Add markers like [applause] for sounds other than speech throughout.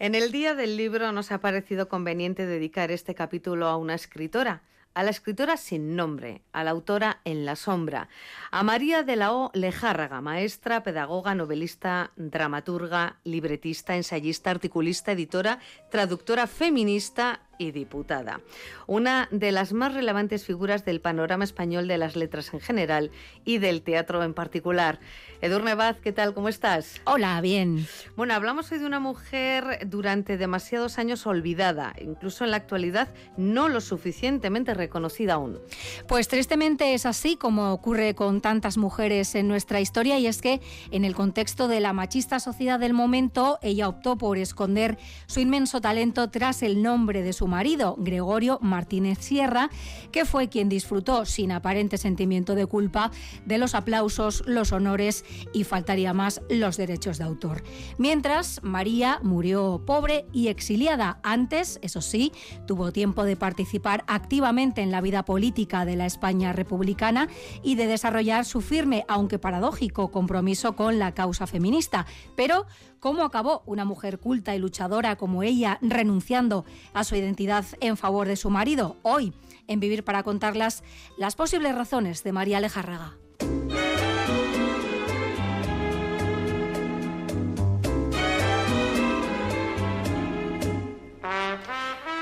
En el Día del Libro nos ha parecido conveniente dedicar este capítulo a una escritora, a la escritora sin nombre, a la autora en la sombra, a María de la O. Lejárraga, maestra, pedagoga, novelista, dramaturga, libretista, ensayista, articulista, editora, traductora feminista y diputada. Una de las más relevantes figuras del panorama español de las letras en general y del teatro en particular. Edurne Vaz, ¿qué tal? ¿Cómo estás? Hola, bien. Bueno, hablamos hoy de una mujer durante demasiados años olvidada, incluso en la actualidad no lo suficientemente reconocida aún. Pues tristemente es así como ocurre con tantas mujeres en nuestra historia y es que en el contexto de la machista sociedad del momento ella optó por esconder su inmenso talento tras el nombre de su marido, Gregorio Martínez Sierra, que fue quien disfrutó sin aparente sentimiento de culpa de los aplausos, los honores y faltaría más los derechos de autor. Mientras, María murió pobre y exiliada. Antes, eso sí, tuvo tiempo de participar activamente en la vida política de la España republicana y de desarrollar su firme, aunque paradójico, compromiso con la causa feminista. Pero, ¿cómo acabó una mujer culta y luchadora como ella renunciando a su identidad en favor de su marido? Hoy, en Vivir para contarlas, las posibles razones de María Lejarraga.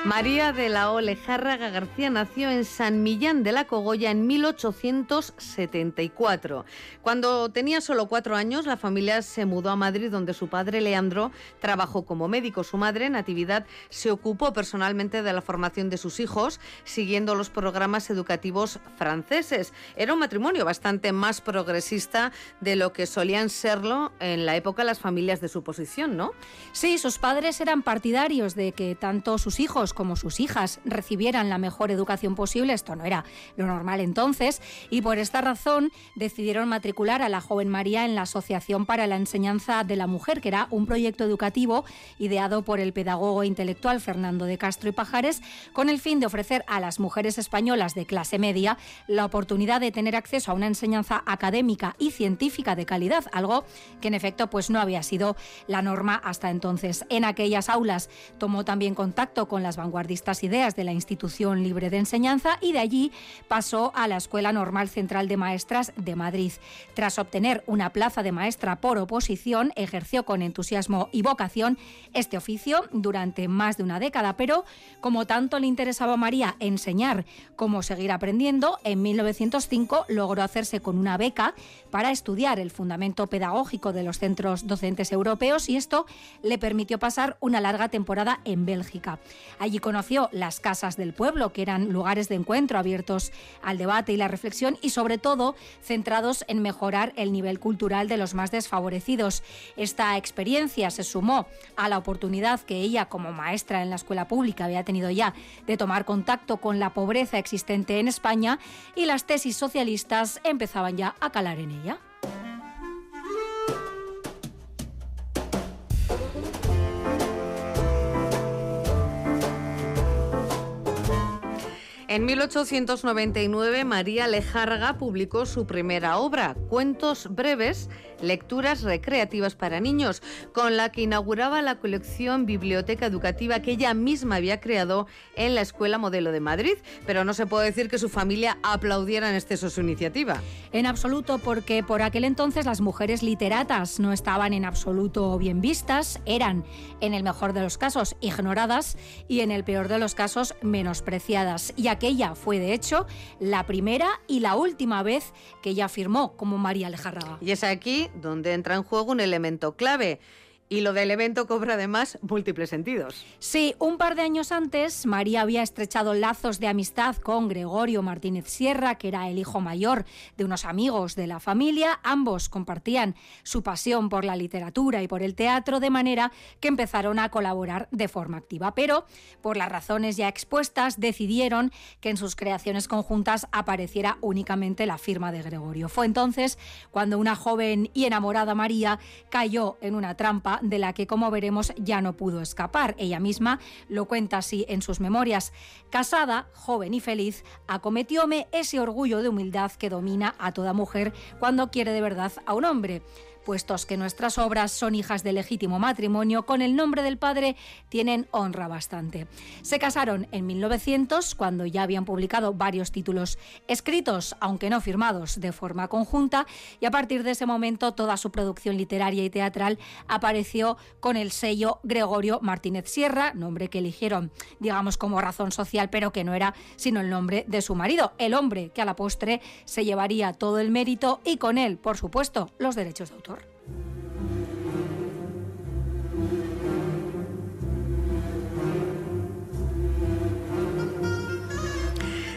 María de la Ole Járraga García nació en San Millán de la Cogolla en 1874. Cuando tenía solo cuatro años, la familia se mudó a Madrid, donde su padre Leandro trabajó como médico. Su madre, Natividad, se ocupó personalmente de la formación de sus hijos, siguiendo los programas educativos franceses. Era un matrimonio bastante más progresista de lo que solían serlo en la época las familias de su posición, ¿no? Sí, sus padres eran partidarios de que tanto sus hijos como sus hijas recibieran la mejor educación posible. Esto no era lo normal entonces y por esta razón decidieron matricular a la joven María en la Asociación para la Enseñanza de la Mujer, que era un proyecto educativo ideado por el pedagogo intelectual Fernando de Castro y Pajares con el fin de ofrecer a las mujeres españolas de clase media la oportunidad de tener acceso a una enseñanza académica y científica de calidad, algo que en efecto pues no había sido la norma hasta entonces. En aquellas aulas tomó también contacto con las vanguardistas ideas de la Institución Libre de Enseñanza y de allí pasó a la Escuela Normal Central de Maestras de Madrid. Tras obtener una plaza de maestra por oposición, ejerció con entusiasmo y vocación este oficio durante más de una década, pero como tanto le interesaba a María enseñar cómo seguir aprendiendo, en 1905 logró hacerse con una beca para estudiar el fundamento pedagógico de los centros docentes europeos y esto le permitió pasar una larga temporada en Bélgica. Allí conoció las casas del pueblo, que eran lugares de encuentro abiertos al debate y la reflexión y sobre todo centrados en mejorar el nivel cultural de los más desfavorecidos. Esta experiencia se sumó a la oportunidad que ella como maestra en la escuela pública había tenido ya de tomar contacto con la pobreza existente en España y las tesis socialistas empezaban ya a calar en ella. En 1899, María Lejarga publicó su primera obra, Cuentos breves, lecturas recreativas para niños, con la que inauguraba la colección Biblioteca Educativa que ella misma había creado en la Escuela Modelo de Madrid. Pero no se puede decir que su familia aplaudiera en exceso su iniciativa. En absoluto, porque por aquel entonces las mujeres literatas no estaban en absoluto bien vistas, eran, en el mejor de los casos, ignoradas y en el peor de los casos, menospreciadas. Aquella fue, de hecho, la primera y la última vez que ella firmó como María Lejarraga. Y es aquí donde entra en juego un elemento clave. Y lo del evento cobra además múltiples sentidos. Sí, un par de años antes, María había estrechado lazos de amistad con Gregorio Martínez Sierra, que era el hijo mayor de unos amigos de la familia. Ambos compartían su pasión por la literatura y por el teatro, de manera que empezaron a colaborar de forma activa. Pero, por las razones ya expuestas, decidieron que en sus creaciones conjuntas apareciera únicamente la firma de Gregorio. Fue entonces cuando una joven y enamorada María cayó en una trampa de la que, como veremos, ya no pudo escapar. Ella misma lo cuenta así en sus memorias. Casada, joven y feliz, acometióme ese orgullo de humildad que domina a toda mujer cuando quiere de verdad a un hombre puestos que nuestras obras son hijas de legítimo matrimonio, con el nombre del padre tienen honra bastante. Se casaron en 1900, cuando ya habían publicado varios títulos escritos, aunque no firmados, de forma conjunta, y a partir de ese momento toda su producción literaria y teatral apareció con el sello Gregorio Martínez Sierra, nombre que eligieron, digamos, como razón social, pero que no era sino el nombre de su marido, el hombre que a la postre se llevaría todo el mérito y con él, por supuesto, los derechos de autor.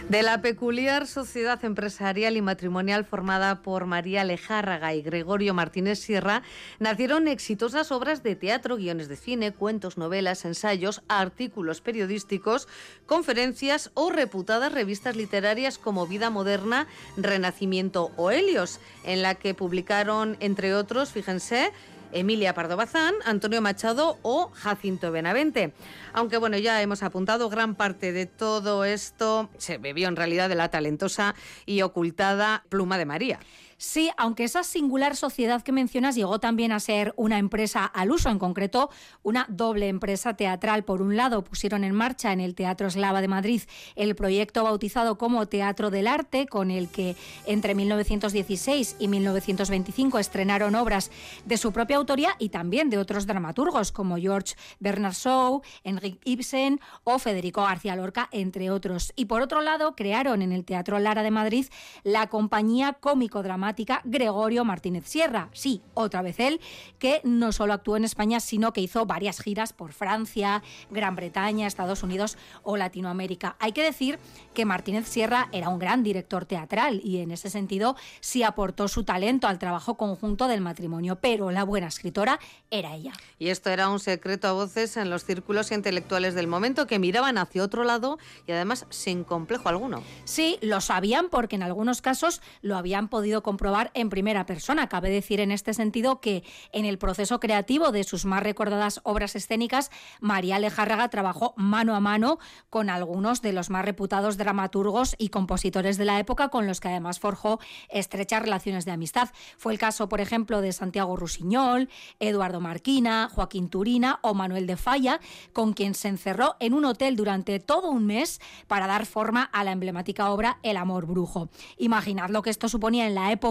De la peculiar sociedad empresarial y matrimonial formada por María Lejárraga y Gregorio Martínez Sierra, nacieron exitosas obras de teatro, guiones de cine, cuentos, novelas, ensayos, artículos periodísticos, conferencias o reputadas revistas literarias como Vida Moderna, Renacimiento o Helios, en la que publicaron, entre otros, fíjense, Emilia Pardo Bazán, Antonio Machado o Jacinto Benavente. Aunque bueno, ya hemos apuntado gran parte de todo esto se bebió en realidad de la talentosa y ocultada pluma de María. Sí, aunque esa singular sociedad que mencionas llegó también a ser una empresa al uso, en concreto una doble empresa teatral. Por un lado, pusieron en marcha en el Teatro Eslava de Madrid el proyecto bautizado como Teatro del Arte, con el que entre 1916 y 1925 estrenaron obras de su propia autoría y también de otros dramaturgos como George Bernard Shaw, Enrique Ibsen o Federico García Lorca, entre otros. Y por otro lado, crearon en el Teatro Lara de Madrid la compañía cómico-dramática Gregorio Martínez Sierra. Sí, otra vez él, que no solo actuó en España, sino que hizo varias giras por Francia, Gran Bretaña, Estados Unidos o Latinoamérica. Hay que decir que Martínez Sierra era un gran director teatral y en ese sentido sí aportó su talento al trabajo conjunto del matrimonio, pero la buena escritora era ella. Y esto era un secreto a voces en los círculos intelectuales del momento que miraban hacia otro lado y además sin complejo alguno. Sí, lo sabían porque en algunos casos lo habían podido comprobar probar en primera persona. Cabe decir en este sentido que en el proceso creativo de sus más recordadas obras escénicas, María Lejárraga trabajó mano a mano con algunos de los más reputados dramaturgos y compositores de la época, con los que además forjó estrechas relaciones de amistad. Fue el caso, por ejemplo, de Santiago Rusiñol, Eduardo Marquina, Joaquín Turina o Manuel de Falla, con quien se encerró en un hotel durante todo un mes para dar forma a la emblemática obra El amor brujo. Imaginad lo que esto suponía en la época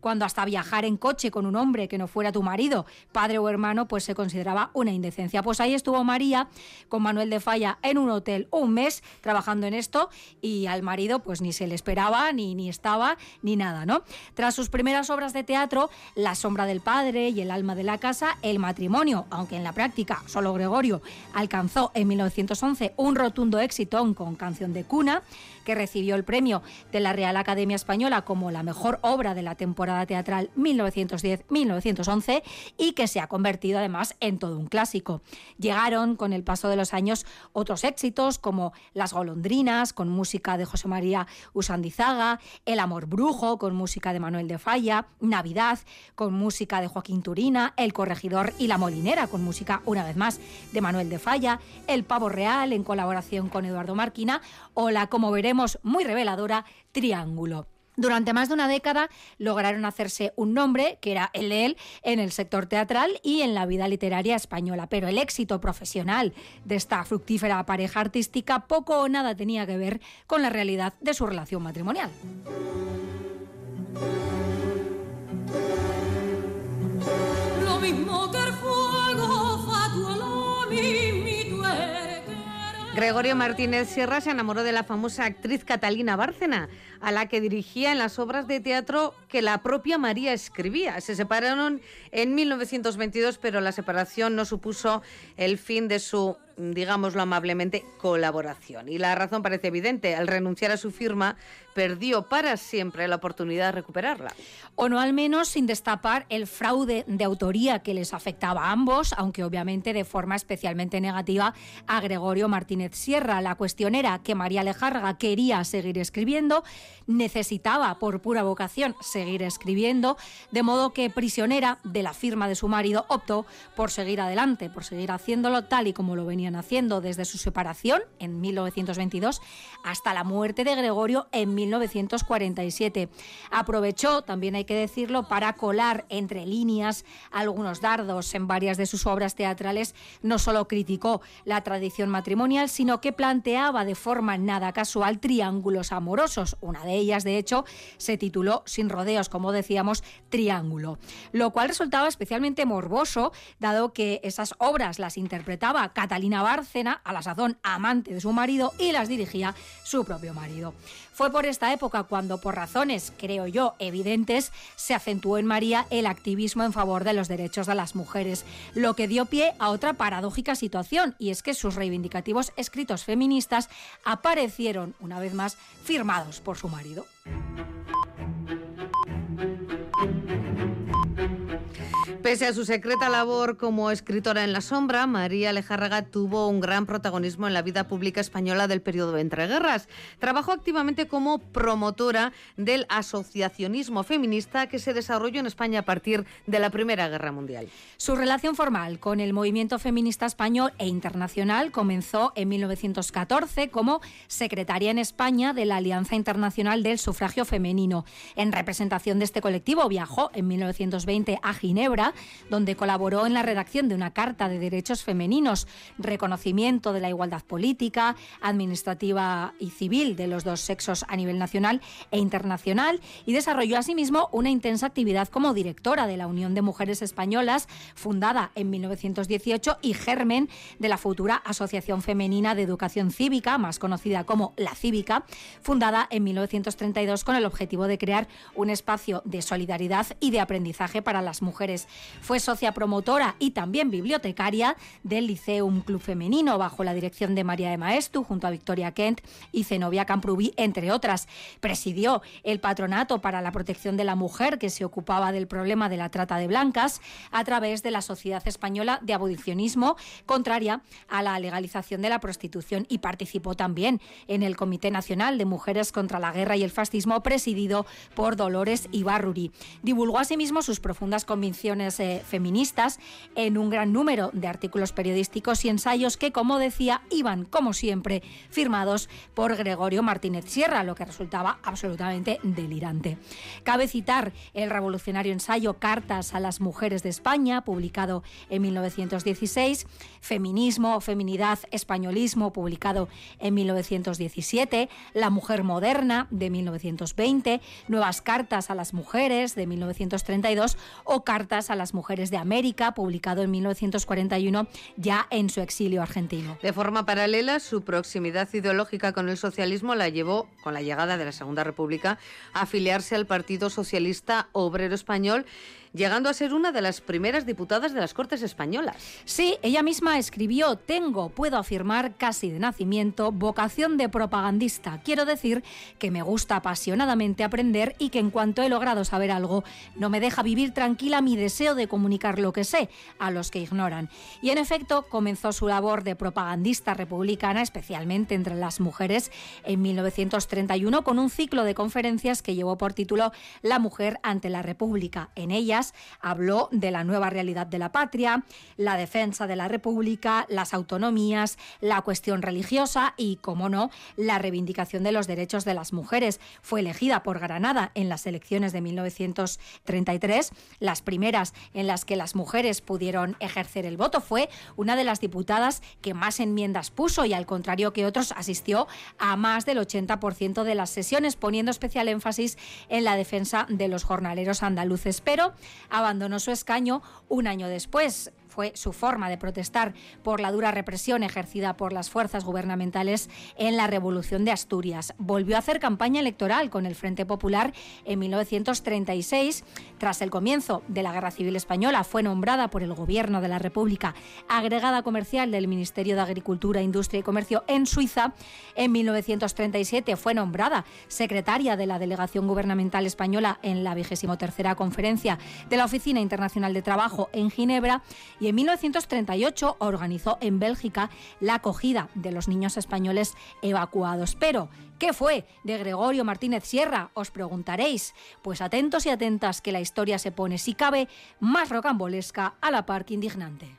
cuando hasta viajar en coche con un hombre que no fuera tu marido, padre o hermano, pues se consideraba una indecencia. Pues ahí estuvo María con Manuel de Falla en un hotel un mes trabajando en esto y al marido pues ni se le esperaba, ni, ni estaba, ni nada, ¿no? Tras sus primeras obras de teatro, La sombra del padre y El alma de la casa, El matrimonio, aunque en la práctica solo Gregorio alcanzó en 1911 un rotundo éxito con Canción de Cuna, que recibió el premio de la Real Academia Española como la mejor obra de la temporada teatral 1910-1911 y que se ha convertido además en todo un clásico. Llegaron con el paso de los años otros éxitos como Las golondrinas con música de José María Usandizaga, El amor brujo con música de Manuel de Falla, Navidad con música de Joaquín Turina, El corregidor y la molinera con música una vez más de Manuel de Falla, El pavo real en colaboración con Eduardo Marquina o la como muy reveladora Triángulo. Durante más de una década lograron hacerse un nombre, que era el de él, en el sector teatral y en la vida literaria española. Pero el éxito profesional de esta fructífera pareja artística poco o nada tenía que ver con la realidad de su relación matrimonial. Gregorio Martínez Sierra se enamoró de la famosa actriz Catalina Bárcena, a la que dirigía en las obras de teatro que la propia María escribía. Se separaron en 1922, pero la separación no supuso el fin de su digámoslo amablemente, colaboración. Y la razón parece evidente. Al renunciar a su firma, perdió para siempre la oportunidad de recuperarla. O no al menos sin destapar el fraude de autoría que les afectaba a ambos, aunque obviamente de forma especialmente negativa a Gregorio Martínez Sierra. La cuestión era que María Lejarga quería seguir escribiendo, necesitaba por pura vocación seguir escribiendo, de modo que prisionera de la firma de su marido optó por seguir adelante, por seguir haciéndolo tal y como lo venía haciendo desde su separación en 1922 hasta la muerte de Gregorio en 1947. Aprovechó, también hay que decirlo, para colar entre líneas algunos dardos en varias de sus obras teatrales. No solo criticó la tradición matrimonial, sino que planteaba de forma nada casual triángulos amorosos. Una de ellas, de hecho, se tituló Sin como decíamos, Triángulo, lo cual resultaba especialmente morboso, dado que esas obras las interpretaba Catalina Bárcena, a la sazón amante de su marido, y las dirigía su propio marido. Fue por esta época cuando, por razones, creo yo, evidentes, se acentuó en María el activismo en favor de los derechos de las mujeres, lo que dio pie a otra paradójica situación, y es que sus reivindicativos escritos feministas aparecieron, una vez más, firmados por su marido. Pese a su secreta labor como escritora en la sombra, María Lejárraga tuvo un gran protagonismo en la vida pública española del periodo de entreguerras. Trabajó activamente como promotora del asociacionismo feminista que se desarrolló en España a partir de la Primera Guerra Mundial. Su relación formal con el movimiento feminista español e internacional comenzó en 1914 como secretaria en España de la Alianza Internacional del Sufragio Femenino. En representación de este colectivo viajó en 1920 a Ginebra donde colaboró en la redacción de una Carta de Derechos Femeninos, reconocimiento de la igualdad política, administrativa y civil de los dos sexos a nivel nacional e internacional, y desarrolló asimismo una intensa actividad como directora de la Unión de Mujeres Españolas, fundada en 1918 y germen de la futura Asociación Femenina de Educación Cívica, más conocida como La Cívica, fundada en 1932 con el objetivo de crear un espacio de solidaridad y de aprendizaje para las mujeres. Fue socia promotora y también bibliotecaria del Liceum Club Femenino bajo la dirección de María de Maestu junto a Victoria Kent y Zenobia Camprubí, entre otras. Presidió el Patronato para la Protección de la Mujer que se ocupaba del problema de la trata de blancas a través de la Sociedad Española de Abolicionismo, contraria a la legalización de la prostitución y participó también en el Comité Nacional de Mujeres contra la Guerra y el Fascismo presidido por Dolores Ibarruri. Divulgó asimismo sus profundas convicciones eh, feministas en un gran número de artículos periodísticos y ensayos que, como decía, iban, como siempre, firmados por Gregorio Martínez Sierra, lo que resultaba absolutamente delirante. Cabe citar el revolucionario ensayo Cartas a las Mujeres de España, publicado en 1916, Feminismo, Feminidad, Españolismo, publicado en 1917, La Mujer Moderna, de 1920, Nuevas Cartas a las Mujeres, de 1932, o Cartas a las Mujeres de América, publicado en 1941 ya en su exilio argentino. De forma paralela, su proximidad ideológica con el socialismo la llevó, con la llegada de la Segunda República, a afiliarse al Partido Socialista Obrero Español llegando a ser una de las primeras diputadas de las Cortes Españolas. Sí, ella misma escribió, tengo, puedo afirmar casi de nacimiento, vocación de propagandista. Quiero decir que me gusta apasionadamente aprender y que en cuanto he logrado saber algo, no me deja vivir tranquila mi deseo de comunicar lo que sé a los que ignoran. Y en efecto, comenzó su labor de propagandista republicana, especialmente entre las mujeres, en 1931 con un ciclo de conferencias que llevó por título La mujer ante la República. En ella habló de la nueva realidad de la patria, la defensa de la República, las autonomías, la cuestión religiosa y, como no, la reivindicación de los derechos de las mujeres. Fue elegida por Granada en las elecciones de 1933, las primeras en las que las mujeres pudieron ejercer el voto. Fue una de las diputadas que más enmiendas puso y, al contrario que otros, asistió a más del 80% de las sesiones, poniendo especial énfasis en la defensa de los jornaleros andaluces. Pero abandonó su escaño un año después fue su forma de protestar por la dura represión ejercida por las fuerzas gubernamentales en la Revolución de Asturias. Volvió a hacer campaña electoral con el Frente Popular en 1936. Tras el comienzo de la Guerra Civil Española, fue nombrada por el Gobierno de la República agregada comercial del Ministerio de Agricultura, Industria y Comercio en Suiza. En 1937 fue nombrada secretaria de la Delegación Gubernamental Española en la 23 Conferencia de la Oficina Internacional de Trabajo en Ginebra y en 1938 organizó en Bélgica la acogida de los niños españoles evacuados. Pero, ¿qué fue de Gregorio Martínez Sierra? Os preguntaréis. Pues atentos y atentas que la historia se pone, si cabe, más rocambolesca a la par que indignante.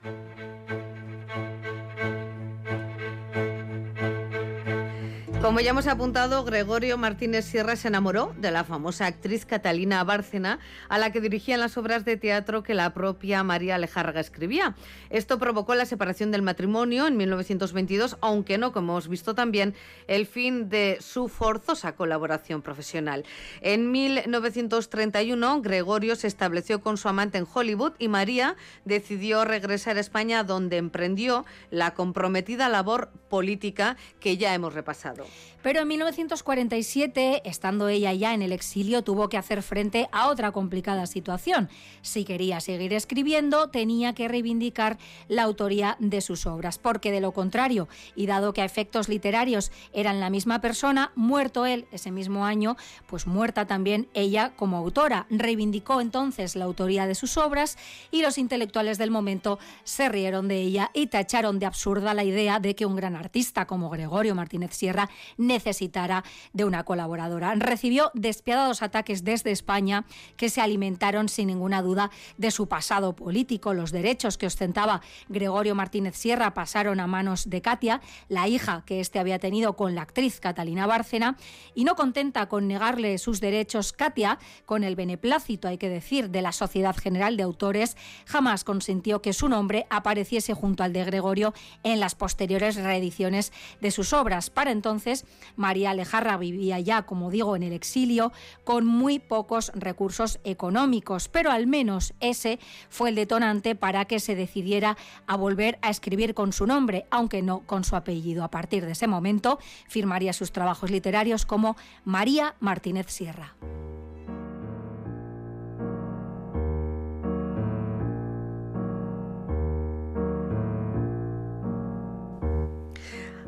Como ya hemos apuntado, Gregorio Martínez Sierra se enamoró de la famosa actriz Catalina Bárcena, a la que dirigían las obras de teatro que la propia María Alejárraga escribía. Esto provocó la separación del matrimonio en 1922, aunque no, como hemos visto también, el fin de su forzosa colaboración profesional. En 1931, Gregorio se estableció con su amante en Hollywood y María decidió regresar a España, donde emprendió la comprometida labor política que ya hemos repasado. Pero en 1947, estando ella ya en el exilio, tuvo que hacer frente a otra complicada situación. Si quería seguir escribiendo, tenía que reivindicar la autoría de sus obras, porque de lo contrario, y dado que a efectos literarios eran la misma persona, muerto él ese mismo año, pues muerta también ella como autora. Reivindicó entonces la autoría de sus obras y los intelectuales del momento se rieron de ella y tacharon de absurda la idea de que un gran artista como Gregorio Martínez Sierra necesitara de una colaboradora. Recibió despiadados ataques desde España que se alimentaron sin ninguna duda de su pasado político. Los derechos que ostentaba Gregorio Martínez Sierra pasaron a manos de Katia, la hija que éste había tenido con la actriz Catalina Bárcena, y no contenta con negarle sus derechos, Katia, con el beneplácito, hay que decir, de la Sociedad General de Autores, jamás consintió que su nombre apareciese junto al de Gregorio en las posteriores reediciones de sus obras. Para entonces, María Alejarra vivía ya, como digo, en el exilio, con muy pocos recursos económicos, pero al menos ese fue el detonante para que se decidiera a volver a escribir con su nombre, aunque no con su apellido. A partir de ese momento, firmaría sus trabajos literarios como María Martínez Sierra.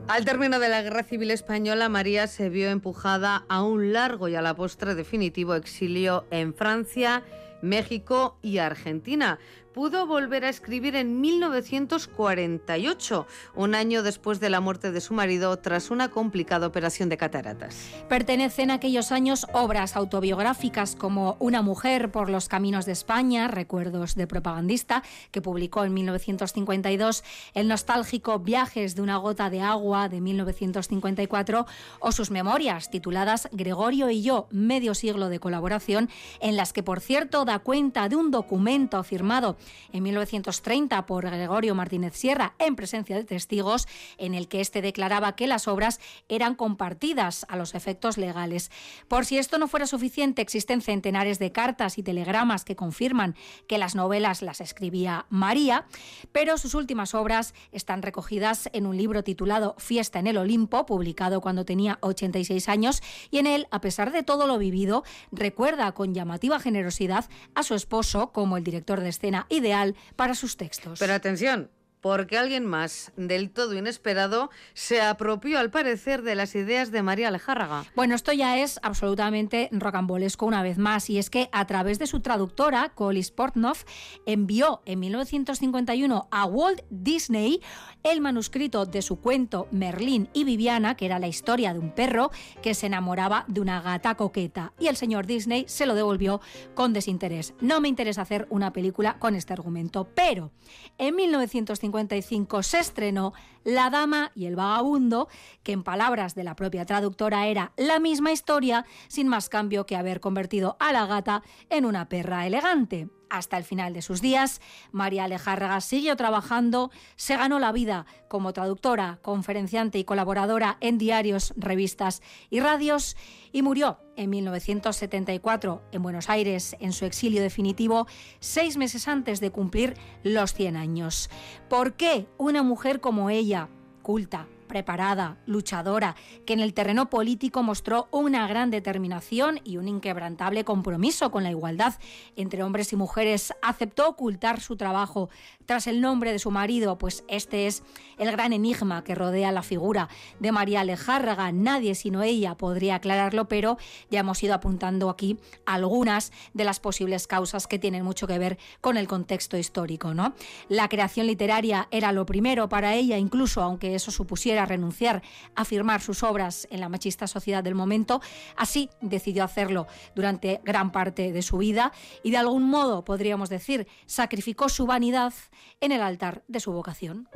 Al término de la Guerra Civil Española, María se vio empujada a un largo y a la postre definitivo exilio en Francia, México y Argentina, pudo volver a escribir en 1948, un año después de la muerte de su marido tras una complicada operación de cataratas. Pertenecen a aquellos años obras autobiográficas como Una mujer por los caminos de España, recuerdos de propagandista, que publicó en 1952, el nostálgico Viajes de una gota de agua de 1954 o sus memorias tituladas Gregorio y yo, medio siglo de colaboración, en las que por cierto da cuenta de un documento firmado en 1930 por Gregorio Martínez Sierra en presencia de testigos, en el que éste declaraba que las obras eran compartidas a los efectos legales. Por si esto no fuera suficiente, existen centenares de cartas y telegramas que confirman que las novelas las escribía María, pero sus últimas obras están recogidas en un libro titulado Fiesta en el Olimpo, publicado cuando tenía 86 años, y en él, a pesar de todo lo vivido, recuerda con llamativa generosidad a su esposo como el director de escena ideal para sus textos. Pero atención, porque alguien más, del todo inesperado, se apropió al parecer de las ideas de María Alejárraga. Bueno, esto ya es absolutamente rocambolesco una vez más, y es que a través de su traductora, Colis Portnov, envió en 1951 a Walt Disney el manuscrito de su cuento Merlín y Viviana, que era la historia de un perro que se enamoraba de una gata coqueta, y el señor Disney se lo devolvió con desinterés. No me interesa hacer una película con este argumento, pero en 1951 se estrenó La Dama y el Vagabundo, que en palabras de la propia traductora era la misma historia, sin más cambio que haber convertido a la gata en una perra elegante. hasta el final de sus días. María Alejárraga siguió trabajando, se ganó la vida como traductora, conferenciante y colaboradora en diarios, revistas y radios y murió en 1974 en Buenos Aires en su exilio definitivo, seis meses antes de cumplir los 100 años. ¿Por qué una mujer como ella, culta, preparada, luchadora, que en el terreno político mostró una gran determinación y un inquebrantable compromiso con la igualdad entre hombres y mujeres, aceptó ocultar su trabajo tras el nombre de su marido, pues este es el gran enigma que rodea la figura de María Alejárraga. Nadie sino ella podría aclararlo, pero ya hemos ido apuntando aquí algunas de las posibles causas que tienen mucho que ver con el contexto histórico, ¿no? La creación literaria era lo primero para ella, incluso aunque eso supusiera renunciar a firmar sus obras en la machista sociedad del momento, así decidió hacerlo durante gran parte de su vida y de algún modo, podríamos decir, sacrificó su vanidad en el altar de su vocación.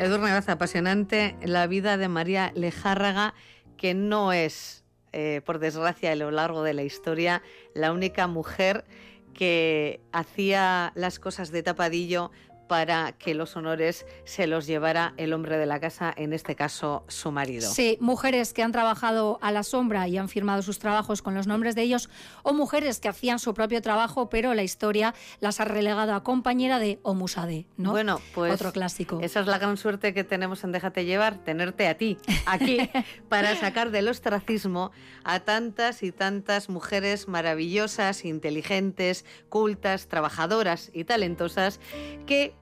Edurne Baza, apasionante la vida de María Lejárraga, que no es, eh, por desgracia, a lo largo de la historia, la única mujer que hacía las cosas de tapadillo para que los honores se los llevara el hombre de la casa, en este caso su marido. Sí, mujeres que han trabajado a la sombra y han firmado sus trabajos con los nombres de ellos, o mujeres que hacían su propio trabajo, pero la historia las ha relegado a compañera de o musade, ¿no? Bueno, pues otro clásico. Esa es la gran suerte que tenemos en Déjate llevar, tenerte a ti aquí [laughs] para sacar del ostracismo a tantas y tantas mujeres maravillosas, inteligentes, cultas, trabajadoras y talentosas que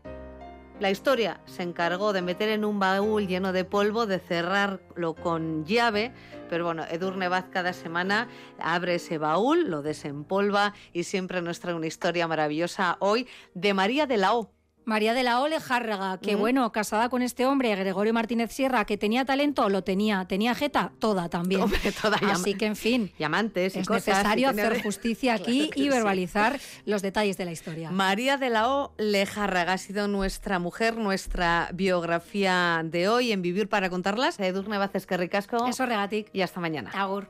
la historia se encargó de meter en un baúl lleno de polvo, de cerrarlo con llave, pero bueno, Edurne Vaz cada semana abre ese baúl, lo desempolva y siempre nos trae una historia maravillosa hoy de María de la O. María de la Ole Járraga, que bueno, casada con este hombre, Gregorio Martínez Sierra, que tenía talento, lo tenía, tenía jeta, toda también. toda Así que, en fin, llamantes es necesario hacer justicia [laughs] aquí y verbalizar los detalles de la historia. María de la O Lejárraga ha sido nuestra mujer, nuestra biografía de hoy en Vivir para contarlas. Edurne Vázquez, que ricasco. Eso regatic. Y hasta mañana. Agur.